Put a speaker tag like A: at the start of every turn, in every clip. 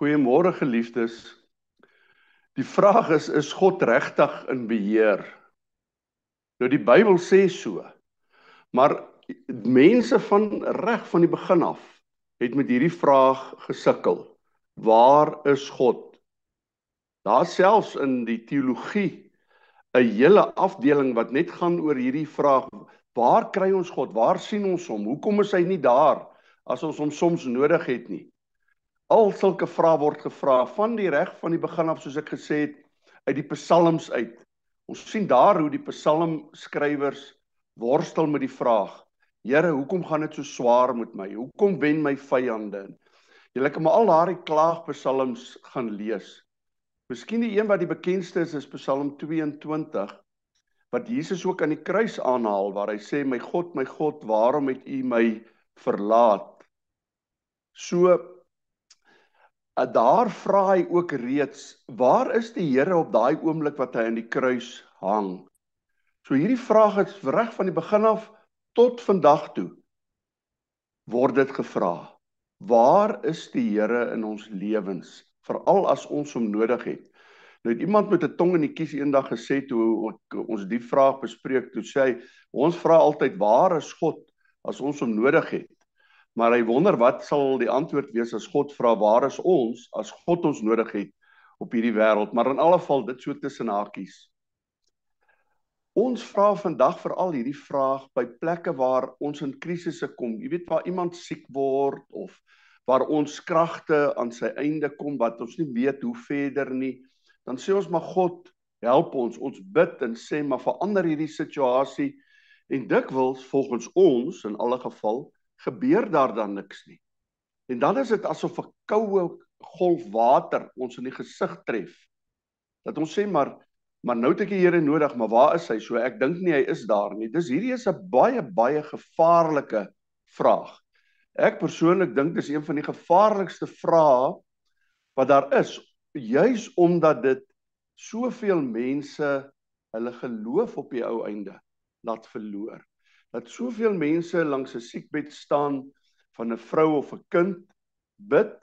A: Goeiemôre geliefdes. Die vraag is is God regtig in beheer? Nou die Bybel sê so. Maar mense van reg van die begin af het met hierdie vraag gesukkel. Waar is God? Daar selfs in die teologie 'n hele afdeling wat net gaan oor hierdie vraag: Waar kry ons God? Waar sien ons hom? Hoekom is hy nie daar as ons hom soms nodig het nie? Al sulke vrae word gevra van die reg van die begin af soos ek gesê het uit die psalms uit. Ons sien daar hoe die psalmskrywers worstel met die vraag: Here, hoekom gaan dit so swaar met my? Hoekom wen my vyande? Julle kan maar al daardie klaagpsalms gaan lees. Miskien die een wat die bekendste is is Psalm 22 wat Jesus ook aan die kruis aanhaal waar hy sê my God, my God, waarom het U my verlaat? So daar vra hy ook reeds, waar is die Here op daai oomblik wat hy aan die kruis hang? So hierdie vraag het reg van die begin af tot vandag toe word dit gevra. Waar is die Here in ons lewens, veral as ons hom nodig het? Nou het iemand met 'n tong in die kies eendag gesê toe ons die vraag bespreek, toe sê hy, ons vra altyd waar is God as ons hom nodig het? Maar hy wonder wat sal die antwoord wees as God vra waar is ons as God ons nodig het op hierdie wêreld. Maar in alle geval dit so tussen hakies. Ons vra vandag veral hierdie vraag by plekke waar ons in krisisse kom. Jy weet waar iemand siek word of waar ons kragte aan sy einde kom wat ons nie weet hoe verder nie. Dan sê ons maar God, help ons. Ons bid en sê maar verander hierdie situasie en dikwels volgens ons in alle geval gebeur daar dan niks nie. En dan is dit asof 'n koue golf water ons in die gesig tref. Dat ons sê maar maar nou het ek die Here nodig, maar waar is hy? So ek dink nie hy is daar nie. Dis hierdie is 'n baie baie gevaarlike vraag. Ek persoonlik dink dis een van die gevaarlikste vrae wat daar is, juis omdat dit soveel mense hulle geloof op die ou einde laat verloor dat soveel mense langs 'n siekbed staan van 'n vrou of 'n kind bid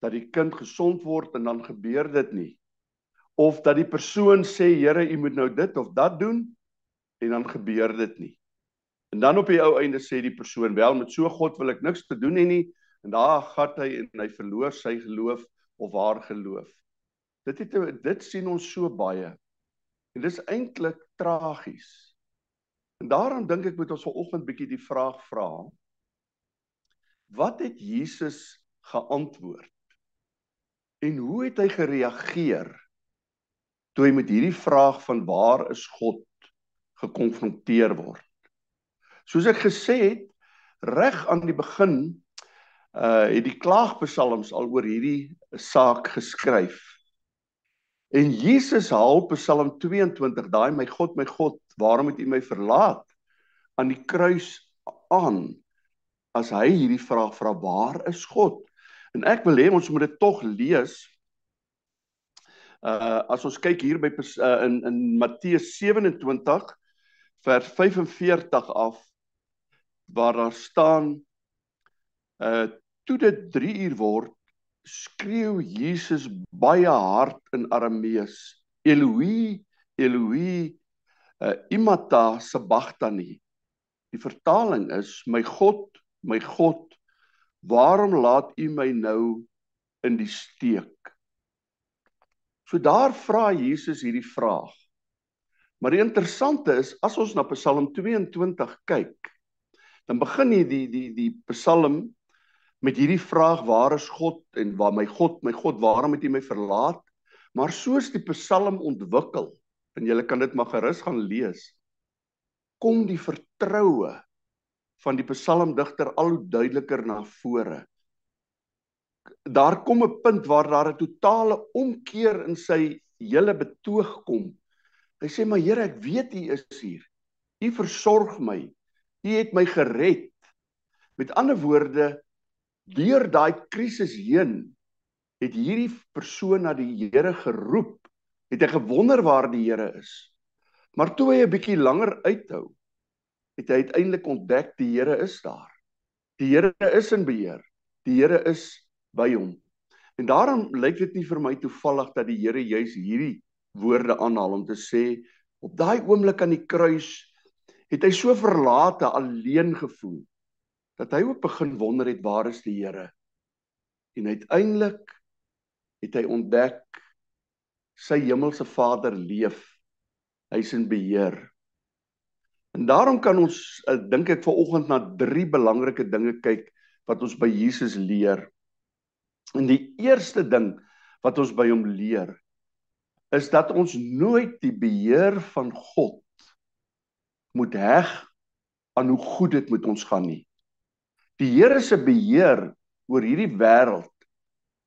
A: dat die kind gesond word en dan gebeur dit nie. Of dat die persoon sê Here u moet nou dit of dat doen en dan gebeur dit nie. En dan op die ou einde sê die persoon wel met so God wil ek niks te doen hê nie en daar gat hy en hy verloor sy geloof of haar geloof. Dit het dit sien ons so baie. En dis eintlik tragies En daarom dink ek moet ons vanoggend bietjie die vraag vra. Wat het Jesus geantwoord? En hoe het hy gereageer toe hy met hierdie vraag van waar is God gekonfronteer word? Soos ek gesê het, reg aan die begin uh het die klaagpsalms al oor hierdie saak geskryf. En Jesus haal Psalm 22, daai my God, my God, waarom het U my verlaat aan die kruis aan as hy hierdie vraag vra waar is God? En ek wil hê ons moet dit tog lees. Uh as ons kyk hier by uh, in in Matteus 27 vers 45 af waar daar staan uh toe dit 3 uur word skreeu Jesus baie hard in Aramees. Eloi Eloi uh, imata sabachthani. Die vertaling is my God my God waarom laat u my nou in die steek? So daar vra Jesus hierdie vraag. Maar die interessante is as ons na Psalm 22 kyk dan begin hy die die die Psalm met hierdie vraag waar is God en waar my God my God waarom het U my verlaat? Maar soos die Psalm ontwikkel en julle kan dit maar gerus gaan lees kom die vertroue van die psalmdigter al hoe duideliker na vore. Daar kom 'n punt waar daar 'n totale omkeer in sy hele betoog kom. Hy sê maar Here ek weet U is hier. U versorg my. U het my gered. Met ander woorde deur daai krisis heen het hierdie persoon na die Here geroep, het hy gewonder waar die Here is. Maar toe hy 'n bietjie langer uithou, het hy uiteindelik ontdek die Here is daar. Die Here is in beheer. Die Here is by hom. En daarom lyk dit nie vir my toevallig dat die Here juis hierdie woorde aanhaal om te sê op daai oomblik aan die kruis het hy so verlate alleen gevoel dat hy ook begin wonder het waar is die Here? En uiteindelik het hy ontdek sy hemelse Vader leef. Hy's in beheer. En daarom kan ons uh, dink ek vanoggend na drie belangrike dinge kyk wat ons by Jesus leer. En die eerste ding wat ons by hom leer is dat ons nooit die beheer van God moet heg aan hoe goed dit met ons gaan nie. Die Here se beheer oor hierdie wêreld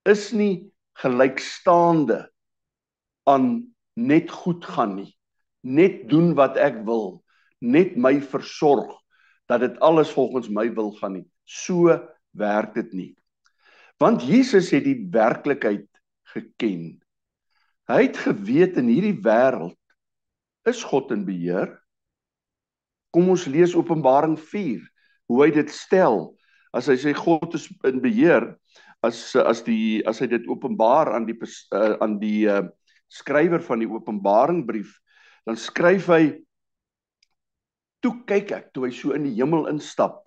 A: is nie gelykstaande aan net goed gaan nie. Net doen wat ek wil, net my versorg dat dit alles volgens my wil gaan nie. So werk dit nie. Want Jesus het die werklikheid geken. Hy het geweet in hierdie wêreld is God in beheer. Kom ons lees Openbaring 4 hoe hy dit stel. As hy sê God is in beheer, as as die as hy dit openbaar aan die uh, aan die uh, skrywer van die Openbaringbrief, dan skryf hy toe kyk ek toe hy so in die hemel instap.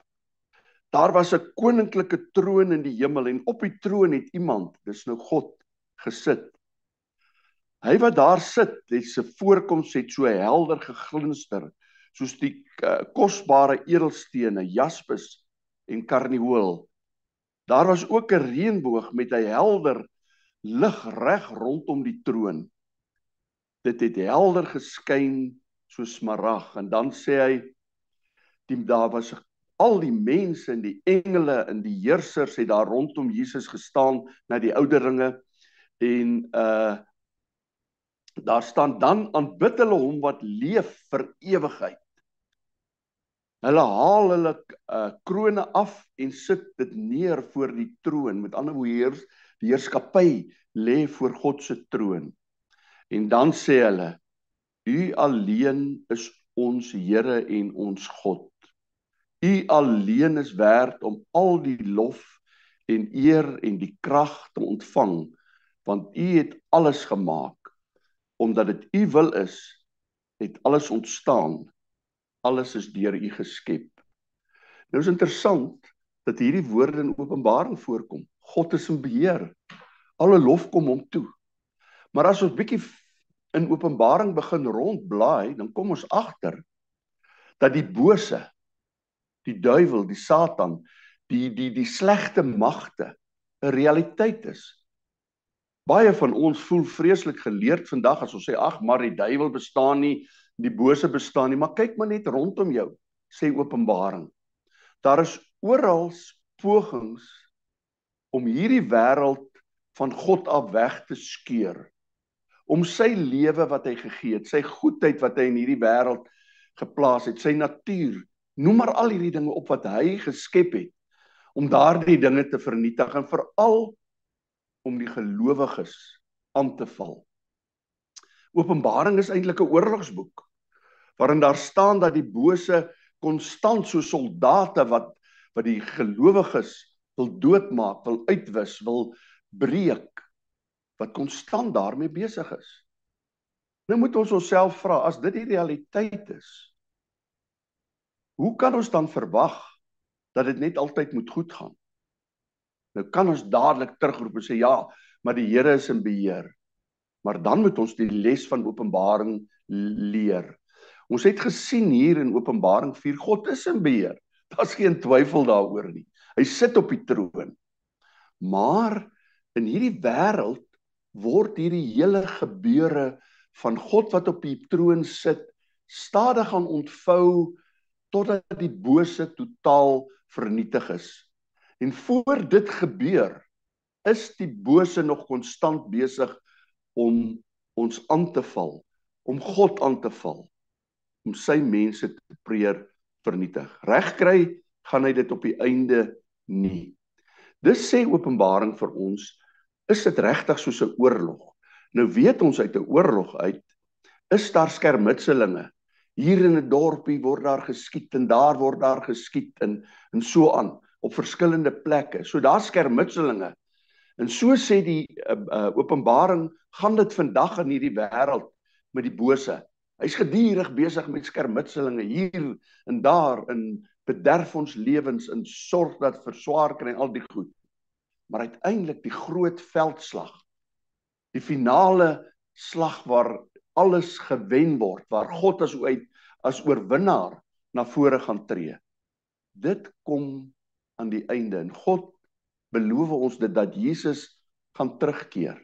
A: Daar was 'n koninklike troon in die hemel en op die troon het iemand, dis nou God, gesit. Hy wat daar sit, het se voorkoms het so helder geglinster soos die uh, kosbare edelstene, jaspis en karnieul. Daar was ook 'n reënboog met 'n helder lig reg rondom die troon. Dit het helder geskyn soos smarag en dan sê hy die daar was al die mense en die engele en die heersers het daar rondom Jesus gestaan na die ouderlinge en uh daar staan dan aanbid hulle hom wat leef vir ewigheid Hulle haal hulle uh, krone af en sit dit neer voor die troon. Met ander woorde, die heerskappy lê voor God se troon. En dan sê hulle: U alleen is ons Here en ons God. U alleen is werd om al die lof en eer en die krag te ontvang, want U het alles gemaak. Omdat dit U wil is, het alles ontstaan alles is deur U geskep. Nou is interessant dat hierdie woorde in Openbaring voorkom. God is in beheer. Alle lof kom hom toe. Maar as ons bietjie in Openbaring begin rondblaai, dan kom ons agter dat die bose, die duiwel, die Satan, die die die slegte magte 'n realiteit is. Baie van ons voel vreeslik geleerd vandag as ons sê ag, maar die duiwel bestaan nie, die bose bestaan nie, maar kyk maar net rondom jou, sê Openbaring. Daar is oral pogings om hierdie wêreld van God af weg te skeur. Om sy lewe wat hy gegee het, sy goedheid wat hy in hierdie wêreld geplaas het, sy natuur, noem maar al hierdie dinge op wat hy geskep het om daardie dinge te vernietig en veral om die gelowiges aan te val. Openbaring is eintlik 'n oorlogsboek waarin daar staan dat die bose konstant so soldate wat wat die gelowiges wil doodmaak, wil uitwis, wil breek wat konstant daarmee besig is. Nou moet ons onsself vra as dit die realiteit is. Hoe kan ons dan verwag dat dit net altyd moet goed gaan? Nou kan ons dadelik terugroep en sê ja, maar die Here is in beheer. Maar dan moet ons die les van Openbaring leer. Ons het gesien hier in Openbaring 4 God is in beheer. Daar's geen twyfel daaroor nie. Hy sit op die troon. Maar in hierdie wêreld word hierdie hele gebeure van God wat op die troon sit stadig gaan ontvou totdat die bose totaal vernietig is. En voor dit gebeur is die bose nog konstant besig om ons aan te val, om God aan te val om sy mense te preer vernietig. Regkry gaan hy dit op die einde nie. Dis sê Openbaring vir ons, is dit regtig soos 'n oorlog. Nou weet ons uit 'n oorlog uit is daar skermutselinge. Hier in 'n dorpie word daar geskiet en daar word daar geskiet en en so aan op verskillende plekke. So daar's skermutselinge. En so sê die uh, uh, Openbaring, gaan dit vandag in hierdie wêreld met die bose. Hy's gedurig besig met skermutselinge hier en daar in bederf ons lewens en sorg dat verswaar kry al die goed. Maar uiteindelik die groot veldslag. Die finale slag waar alles gewen word, waar God as uit as oorwinnaar na vore gaan tree. Dit kom aan die einde en God beloof ons dit dat Jesus gaan terugkeer.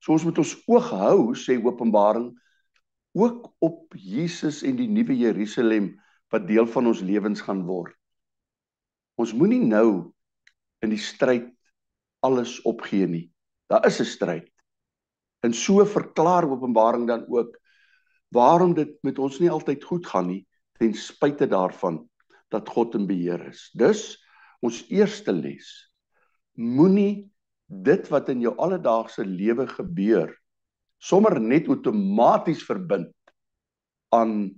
A: So ons moet ons oog hou sê Openbaring ook op Jesus en die nuwe Jerusalem wat deel van ons lewens gaan word. Ons moenie nou in die stryd alles opgee nie. Daar is 'n stryd. En so verklaar Openbaring dan ook waarom dit met ons nie altyd goed gaan nie ten spyte daarvan dat God in beheer is. Dus ons eerste les moenie dit wat in jou alledaagse lewe gebeur sommer net outomaties verbind aan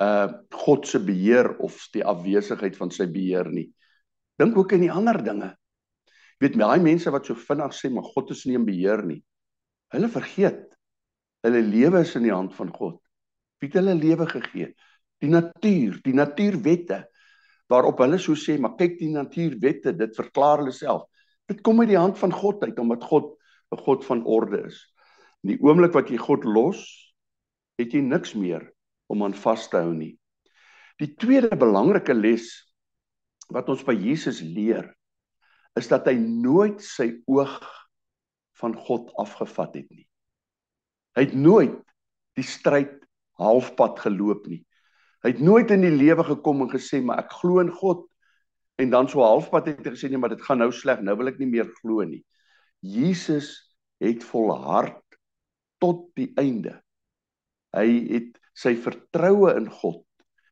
A: uh God se beheer of die afwesigheid van sy beheer nie. Dink ook aan die ander dinge. Jy weet, daai mense wat so vinnig sê maar God is nie in beheer nie. Hulle vergeet hulle lewe is in die hand van God. Wie het hulle lewe gegee? Die natuur, die natuurwette waarop hulle so sê, maar kyk die natuurwette, dit verklaar hulle self. Dit kom uit die hand van God uit omdat God 'n God van orde is. In die oomblik wat jy God los, het jy niks meer om aan vas te hou nie. Die tweede belangrike les wat ons by Jesus leer, is dat hy nooit sy oog van God afgevat het nie. Hy het nooit die stryd halfpad geloop nie. Hy het nooit in die lewe gekom en gesê maar ek glo in God en dan so halfpad het hy gesê nee maar dit gaan nou sleg, nou wil ek nie meer glo nie. Jesus het volhard tot die einde. Hy het sy vertroue in God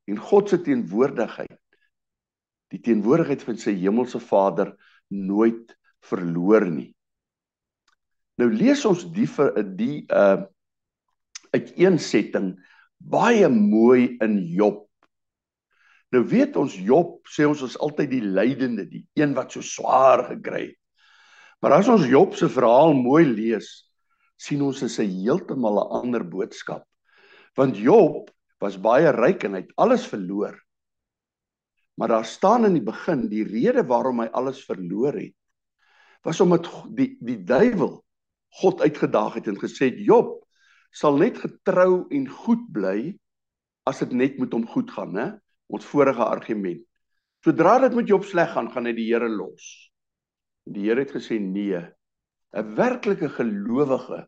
A: en God se teenwoordigheid die teenwoordigheid van sy hemelse Vader nooit verloor nie. Nou lees ons die vir die uh uiteensetting baie mooi in Job. Nou weet ons Job sê ons is altyd die lydende, die een wat so swaar gekry het. Maar as ons Job se verhaal mooi lees, sien ons is 'n heeltemal 'n ander boodskap. Want Job was baie ryk en hy het alles verloor. Maar daar staan in die begin die rede waarom hy alles verloor het was omdat die die duiwel God uitgedaag het en gesê het Job sal net getrou en goed bly as dit net met hom goed gaan, né? Ons vorige argument. Sodra dit met Job sleg gaan, gaan hy die Here los. Die Here het gesê nee. 'n Werklike gelowige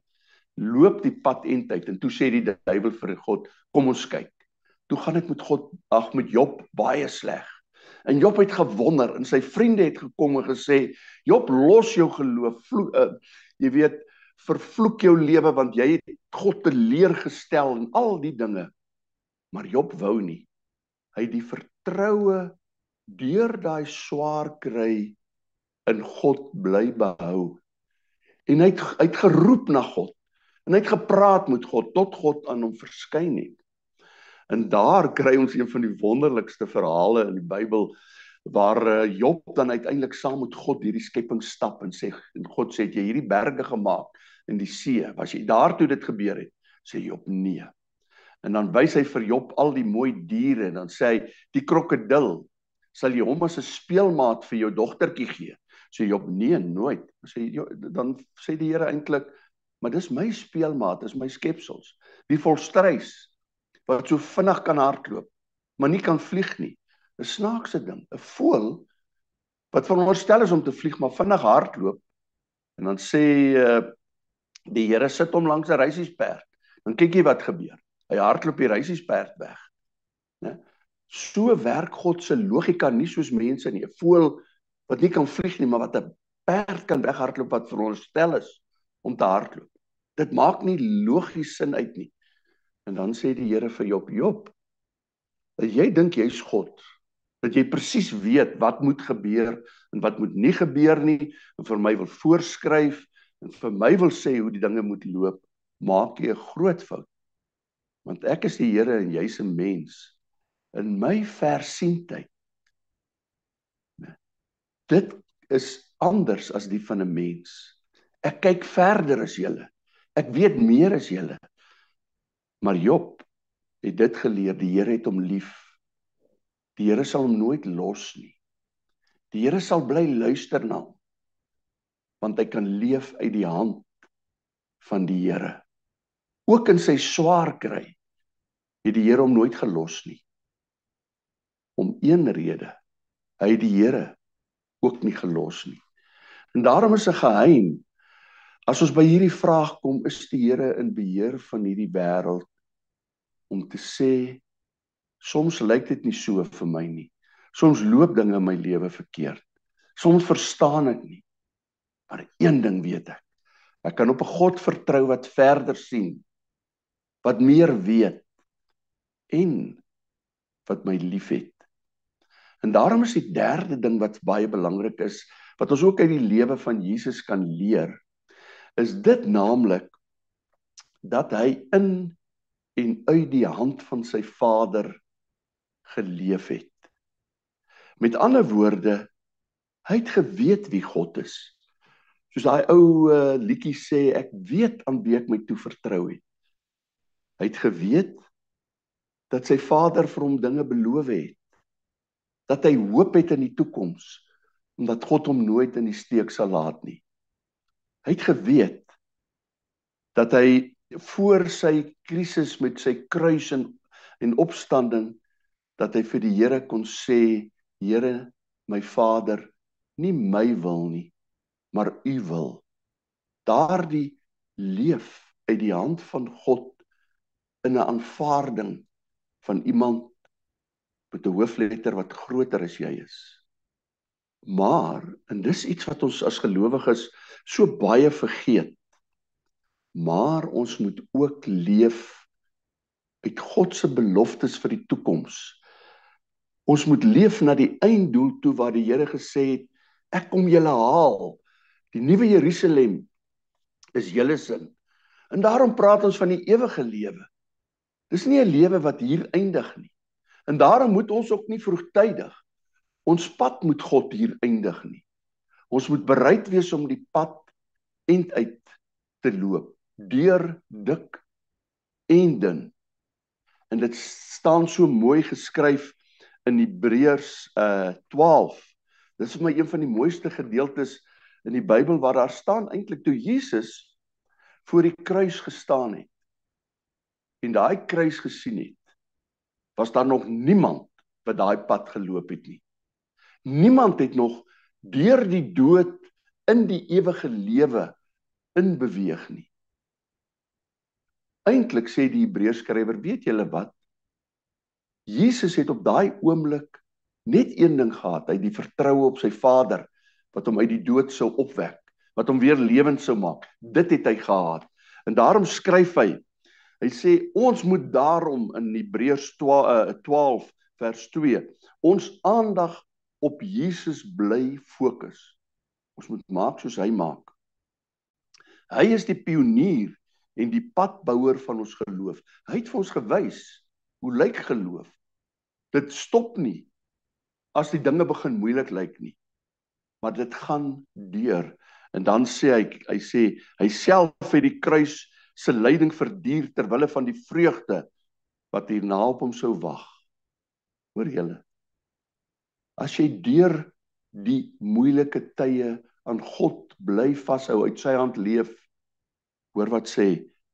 A: loop die pad tyd en toe sê die duiwel vir God, kom ons kyk. Toe gaan dit met God, ag met Job baie sleg. En Job het gewonder en sy vriende het gekom en gesê, Job, los jou geloof. Vlo, uh, jy weet, vervloek jou lewe want jy het God teleurgestel en al die dinge. Maar Job wou nie. Hy het die vertroue deur daai swaar kry in God bly behou. En hy het uitgeroep na God en hy het gepraat met God tot God aan hom verskyn het. En daar kry ons een van die wonderlikste verhale in die Bybel waar eh, Job dan uiteindelik saam met God hierdie skepping stap en sê en God sê jy hierdie berge gemaak in die see. Was jy daartoe dit gebeur het? Sê Job nee. En dan wys hy vir Job al die mooi diere en dan sê hy die krokodil sal jy hom as 'n speelmaat vir jou dogtertjie gee. Sê Job nee, nooit. Sê dan sê die Here eintlik maar dis my speelmaat, dis my skepsels. Wie volstrys wat so vinnig kan hardloop, maar nie kan vlieg nie. 'n Snaakse ding, 'n voël wat veronderstel is om te vlieg maar vinnig hardloop. En dan sê uh, Die Here sit hom langs 'n reisiesperd. Dan kyk jy wat gebeur. Hy hardloop die reisiesperd weg. Né? So werk God se logika nie soos mense nie. 'n Voël wat nie kan vlieg nie, maar wat 'n perd kan weghardloop wat veronderstel is om te hardloop. Dit maak nie logies sin uit nie. En dan sê die Here vir Job: "Job, dat jy dink jy's God, dat jy presies weet wat moet gebeur en wat moet nie gebeur nie en vir my wil voorskryf en vir my wil sê hoe die dinge moet loop, maak jy 'n groot fout. Want ek is die Here en jy's 'n mens. In my versienheid. Dit is anders as die van 'n mens. Ek kyk verder as julle. Ek weet meer as julle. Maar Job het dit geleer, die Here het hom lief. Die Here sal hom nooit los nie. Die Here sal bly luister na hom. Want hy kan leef uit die hand van die Here. Ook in sy swaar kry het die Here hom nooit gelos nie. Om een rede. Hy het die Here ook nie gelos nie. En daarom is 'n geheim as ons by hierdie vraag kom, is die Here in beheer van hierdie wêreld om te sê soms lyk dit nie so vir my nie. Soms loop dinge in my lewe verkeerd. Soms verstaan ek nie. Maar een ding weet ek. Ek kan op 'n God vertrou wat verder sien. Wat meer weet en wat my liefhet. En daarom is die derde ding wat baie belangrik is, wat ons ook uit die lewe van Jesus kan leer, is dit naamlik dat hy in en uit die hand van sy Vader geleef het. Met ander woorde, hy het geweet wie God is. Soos daai ou uh, liedjie sê, ek weet aan wie ek my toe vertrou het. Hy het geweet dat sy Vader vir hom dinge beloof het. Dat hy hoop het in die toekoms omdat God hom nooit in die steek sal laat nie. Hy het geweet dat hy voor sy krisis met sy kruis en en opstanding dat hy vir die Here kon sê Here my Vader nie my wil nie maar u wil daardie leef uit die hand van God in 'n aanvaarding van iemand met 'n hoofletter wat groter as jy is. Maar en dis iets wat ons as gelowiges so baie vergeet. Maar ons moet ook leef uit God se beloftes vir die toekoms. Ons moet leef na die einddoel toe waar die Here gesê het ek kom julle haal. Die nuwe Jerusalem is julle sin. En daarom praat ons van die ewige lewe. Dis nie 'n lewe wat hier eindig nie. En daarom moet ons ook nie vroegtydig ons pad met God hier eindig nie. Ons moet bereid wees om die pad end uit te loop deur dik en dun. En dit staan so mooi geskryf in Hebreërs uh 12. Dis vir my een van die mooiste gedeeltes in die Bybel waar daar staan eintlik toe Jesus voor die kruis gestaan het en daai kruis gesien het, was daar nog niemand wat daai pad geloop het nie. Niemand het nog deur die dood in die ewige lewe in beweeg nie. Eintlik sê die Hebreërs skrywer, weet julle wat? Jesus het op daai oomblik net een ding gehad, hy het die vertroue op sy Vader wat hom uit die dood sou opwek, wat hom weer lewend sou maak. Dit het hy gehad. En daarom skryf hy Hy sê ons moet daarom in Hebreërs 12, 12 vers 2 ons aandag op Jesus bly fokus. Ons moet maak soos hy maak. Hy is die pionier en die padbouer van ons geloof. Hy het vir ons gewys hoe lyk geloof. Dit stop nie as die dinge begin moeilik lyk nie. Maar dit gaan deur. En dan sê hy hy sê hy self het die kruis se lyding verduur ter wille van die vreugde wat hierna op hom sou wag. Hoor julle? As jy deur die moeilike tye aan God bly vashou, uit sy hand leef, hoor wat sê,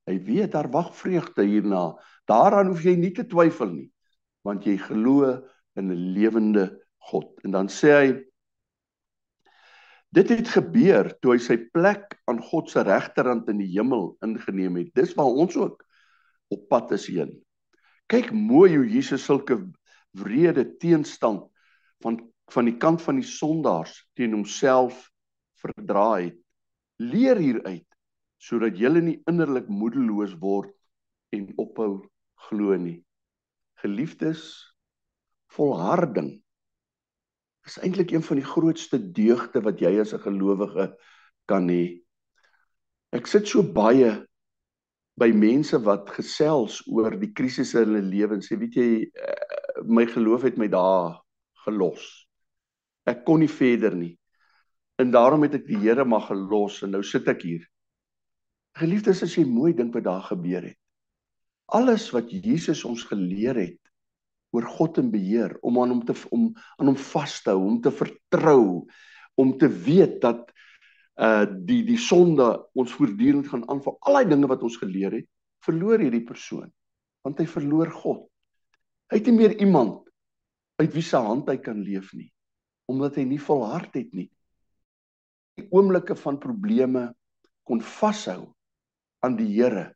A: hy weet daar wag vreugde hierna. Daaraan hoef jy nie te twyfel nie, want jy glo in 'n lewende God. En dan sê hy Dit het gebeur toe hy sy plek aan God se regterhand in die hemel ingeneem het. Dis waar ons ook op pad is heen. Kyk mooi hoe Jesus sulke wrede teenstand van van die kant van die sondaars teen homself verdra het. Leer hieruit sodat jy nie innerlik moedeloos word en ophou glo nie. Geliefdes, volharding is eintlik een van die grootste deugde wat jy as 'n gelowige kan hê. Ek sit so baie by mense wat gesels oor die krisisse in hulle lewe en sê weet jy eh, my geloof het my daar gelos. Ek kon nie verder nie. En daarom het ek die Here maar gelos en nou sit ek hier. Geliefdes, as jy mooi dink wat daar gebeur het. Alles wat Jesus ons geleer het oor God en beheer, om aan hom te om aan hom vas te hou, om te vertrou, om te weet dat uh die die sonde ons voortdurend gaan aanval. Al daai dinge wat ons geleer het, verloor hierdie persoon want hy verloor God. Hy het nie meer iemand uit wie se hand hy kan leef nie omdat hy nie volhard het nie. Die oomblikke van probleme kon vashou aan die Here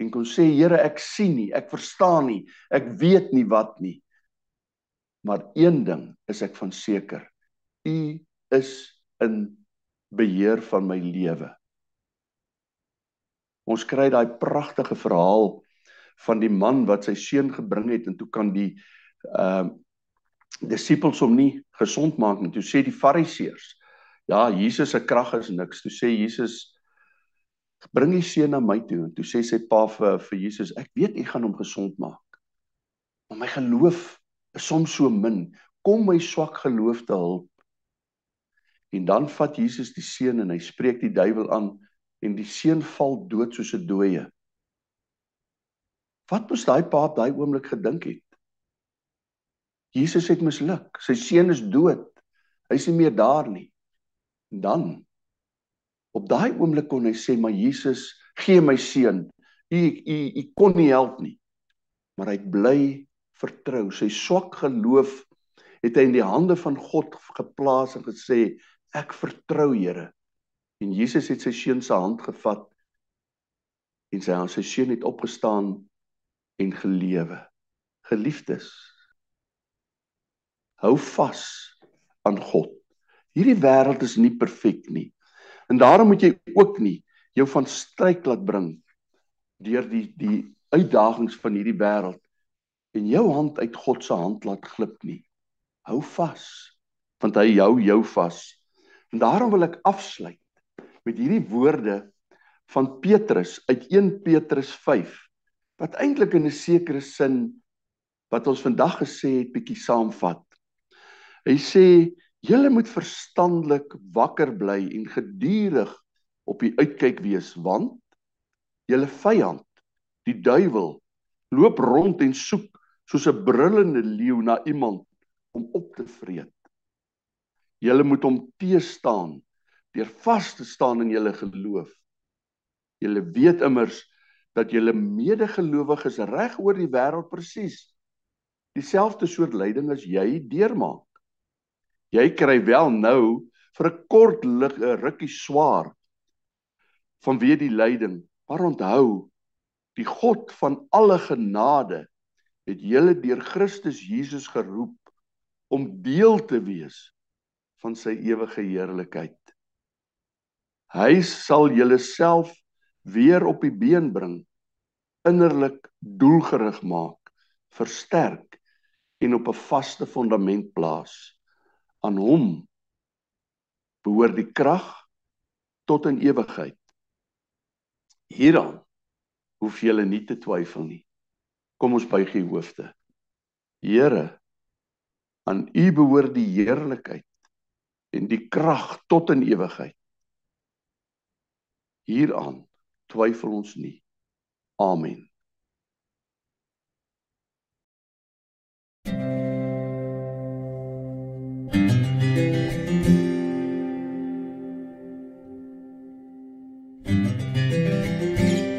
A: en kon sê Here ek sien nie, ek verstaan nie, ek weet nie wat nie. Maar een ding is ek van seker. U is in beheer van my lewe. Ons kry daai pragtige verhaal van die man wat sy seun gebring het en toe kan die ehm uh, disippels hom nie gesond maak nie. Toe sê die fariseërs, ja, Jesus se krag is niks. Toe sê Jesus bring die seun na my toe en toe sê sy pa vir vir Jesus, ek weet u gaan hom gesond maak. Maar my geloof soms so min. Kom my swak geloof te help. En dan vat Jesus die seun en hy spreek die duiwel aan en die seun val dood soos 'n dooie. Wat moes daai pa op daai oomblik gedink het? Jesus het misluk. Sy seun is dood. Hy's nie meer daar nie. En dan op daai oomblik kon hy sê, "Maar Jesus, gee my seun. U u u kon nie help nie." Maar hy bly vertrou. Sy swak geloof het hy in die hande van God geplaas en gesê, "Ek vertrou Here." En Jesus het sy seun se hand gevat en sy aan sy seun het opgestaan en gelewe. Geliefdes, hou vas aan God. Hierdie wêreld is nie perfek nie. En daarom moet jy ook nie jou van stryk laat bring deur die die uitdagings van hierdie wêreld en jou hand uit God se hand laat glip nie. Hou vas want hy hou jou vas. En daarom wil ek afsluit met hierdie woorde van Petrus uit 1 Petrus 5 wat eintlik in 'n sekere sin wat ons vandag gesê het bietjie saamvat. Hy sê julle moet verstandelik wakker bly en gedurig op die uitkyk wees want julle vyand die duiwel loop rond en soek soos 'n brullende leeu na iemand om op te vreet. Julle moet hom teestaan deur vas te staan in julle geloof. Julle weet immers dat julle medegelowiges reg oor die wêreld presies dieselfde soort lyding as jy deurmaak. Jy kry wel nou vir 'n kort rukkie swaar vanweë die lyding, maar onthou, die God van alle genade het julle deur Christus Jesus geroep om deel te wees van sy ewige heerlikheid. Hy sal julle self weer op die been bring, innerlik doelgerig maak, versterk en op 'n vaste fondament plaas. Aan hom behoort die krag tot in ewigheid. Hieraan hoef julle nie te twyfel nie. Kom ons buig die hoofde. Here, aan U behoort die heerlikheid en die krag tot in ewigheid. Hieraan twyfel ons nie. Amen.